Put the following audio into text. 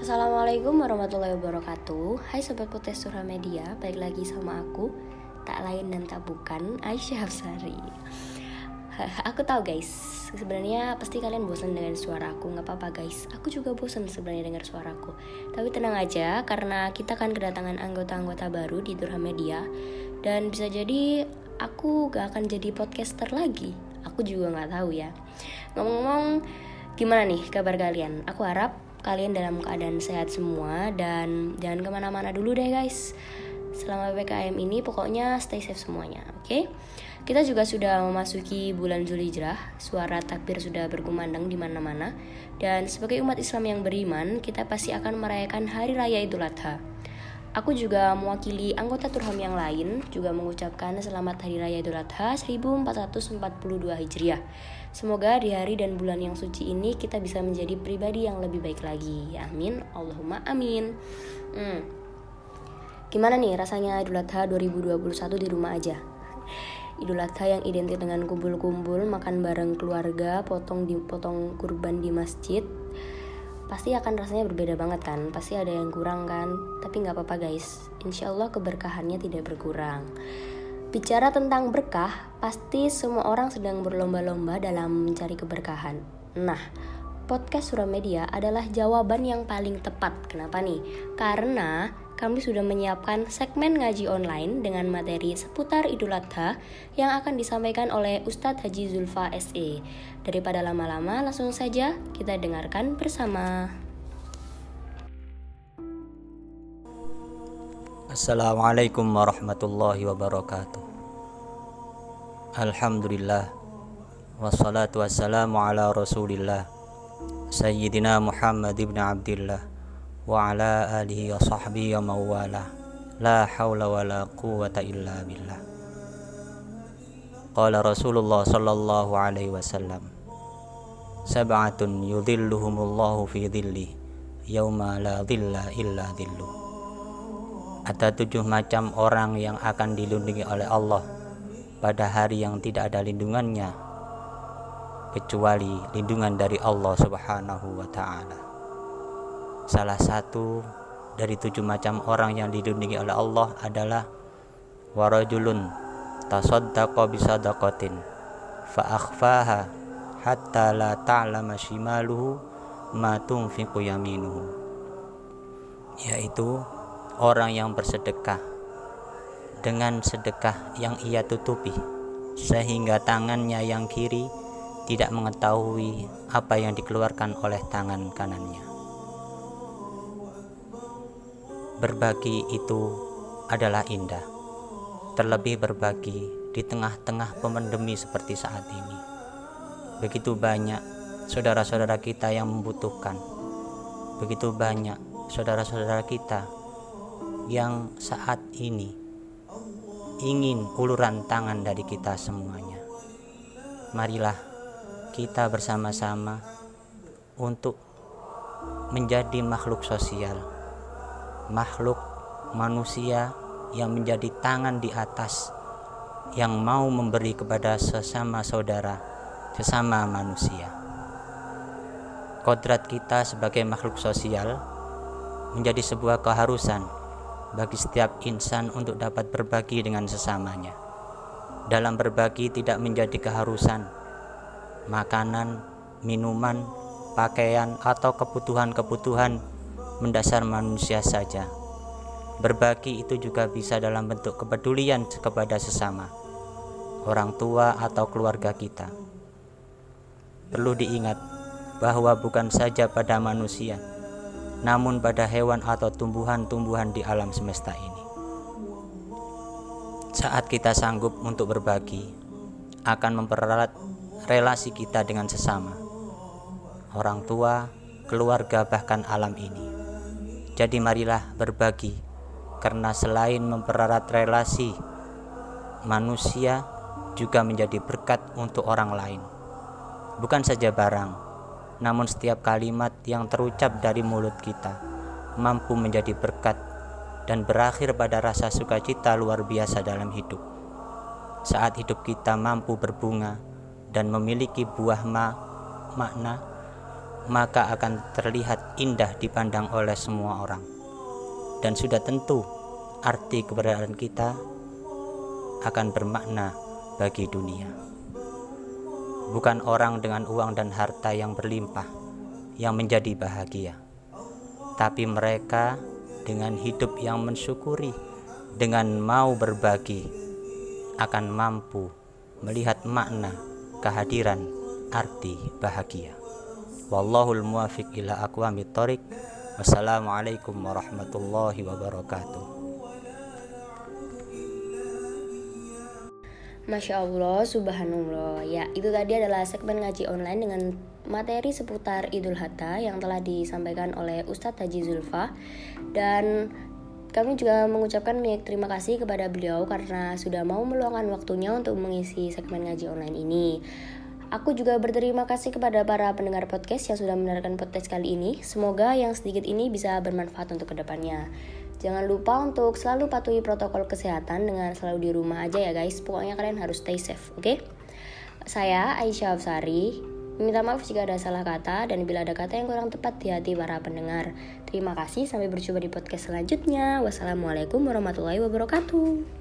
Assalamualaikum warahmatullahi wabarakatuh. Hai Sobat Potes Surah Media Balik lagi sama aku Tak lain dan tak bukan Aisyah Hafsari Aku tahu guys Sebenarnya pasti kalian bosan dengan suara aku Gak apa-apa guys. Aku juga bosan sebenarnya dengar suaraku. Tapi tenang aja Karena kita akan kedatangan anggota-anggota baru di Durham Media Dan bisa jadi Aku gak akan jadi podcaster lagi. Aku juga gak tahu ya. Ngomong-ngomong Gimana nih kabar kalian? Aku harap kalian dalam keadaan sehat semua dan jangan ke mana-mana dulu deh guys selama PPKM ini pokoknya stay safe semuanya oke okay? kita juga sudah memasuki bulan Zulhijjah suara takbir sudah berkumandang di mana-mana dan sebagai umat Islam yang beriman kita pasti akan merayakan hari raya Idul Adha Aku juga mewakili anggota Turham yang lain juga mengucapkan selamat Hari Raya Idul Adha 1442 Hijriah. Semoga di hari dan bulan yang suci ini kita bisa menjadi pribadi yang lebih baik lagi. Amin. Allahumma amin. Hmm. Gimana nih rasanya Idul Adha 2021 di rumah aja? Idul Adha yang identik dengan kumpul-kumpul, makan bareng keluarga, potong di potong kurban di masjid, pasti akan rasanya berbeda banget kan pasti ada yang kurang kan tapi nggak apa-apa guys insya Allah keberkahannya tidak berkurang bicara tentang berkah pasti semua orang sedang berlomba-lomba dalam mencari keberkahan nah podcast Suramedia adalah jawaban yang paling tepat kenapa nih karena kami sudah menyiapkan segmen ngaji online dengan materi seputar Idul Adha yang akan disampaikan oleh Ustadz Haji Zulfa SE. Daripada lama-lama, langsung saja kita dengarkan bersama. Assalamualaikum warahmatullahi wabarakatuh. Alhamdulillah wassalatu wassalamu ala Rasulillah Sayyidina Muhammad ibn Abdullah wa ala alihi wa sahbihi wa mawala la hawla wa la quwata illa billah Qala Rasulullah sallallahu alaihi wasallam Sab'atun yudhilluhumullahu fi dhilli Yawma la dhilla illa dhillu Ada tujuh macam orang yang akan dilindungi oleh Allah Pada hari yang tidak ada lindungannya Kecuali lindungan dari Allah subhanahu wa ta'ala. Salah satu dari tujuh macam orang yang dilindungi oleh Allah adalah warajulun tasaddaqa bisadaqatin fa akhfaha hatta la ta'lama shimaluhu ma tunfiqu yaminuhu yaitu orang yang bersedekah dengan sedekah yang ia tutupi sehingga tangannya yang kiri tidak mengetahui apa yang dikeluarkan oleh tangan kanannya Berbagi itu adalah indah, terlebih berbagi di tengah-tengah pemendemi seperti saat ini. Begitu banyak saudara-saudara kita yang membutuhkan, begitu banyak saudara-saudara kita yang saat ini ingin uluran tangan dari kita semuanya. Marilah kita bersama-sama untuk menjadi makhluk sosial makhluk manusia yang menjadi tangan di atas yang mau memberi kepada sesama saudara, sesama manusia. Kodrat kita sebagai makhluk sosial menjadi sebuah keharusan bagi setiap insan untuk dapat berbagi dengan sesamanya. Dalam berbagi tidak menjadi keharusan makanan, minuman, pakaian, atau kebutuhan-kebutuhan mendasar manusia saja. Berbagi itu juga bisa dalam bentuk kepedulian kepada sesama, orang tua atau keluarga kita. Perlu diingat bahwa bukan saja pada manusia, namun pada hewan atau tumbuhan-tumbuhan di alam semesta ini. Saat kita sanggup untuk berbagi, akan mempererat relasi kita dengan sesama, orang tua, keluarga, bahkan alam ini. Jadi marilah berbagi karena selain mempererat relasi manusia juga menjadi berkat untuk orang lain. Bukan saja barang, namun setiap kalimat yang terucap dari mulut kita mampu menjadi berkat dan berakhir pada rasa sukacita luar biasa dalam hidup. Saat hidup kita mampu berbunga dan memiliki buah ma makna, maka akan terlihat indah dipandang oleh semua orang. Dan sudah tentu arti keberadaan kita akan bermakna bagi dunia. Bukan orang dengan uang dan harta yang berlimpah yang menjadi bahagia, tapi mereka dengan hidup yang mensyukuri, dengan mau berbagi, akan mampu melihat makna kehadiran arti bahagia. Wallahul muwafiq ila aqwamit thoriq. Wassalamualaikum warahmatullahi wabarakatuh. Masya Allah, subhanallah Ya, itu tadi adalah segmen ngaji online dengan materi seputar Idul Hatta yang telah disampaikan oleh Ustadz Haji Zulfa Dan kami juga mengucapkan banyak terima kasih kepada beliau karena sudah mau meluangkan waktunya untuk mengisi segmen ngaji online ini Aku juga berterima kasih kepada para pendengar podcast yang sudah mendengarkan podcast kali ini. Semoga yang sedikit ini bisa bermanfaat untuk ke depannya. Jangan lupa untuk selalu patuhi protokol kesehatan dengan selalu di rumah aja ya guys. Pokoknya kalian harus stay safe, oke? Okay? Saya Aisyah Afsari. Minta maaf jika ada salah kata dan bila ada kata yang kurang tepat di hati para pendengar. Terima kasih, sampai berjumpa di podcast selanjutnya. Wassalamualaikum warahmatullahi wabarakatuh.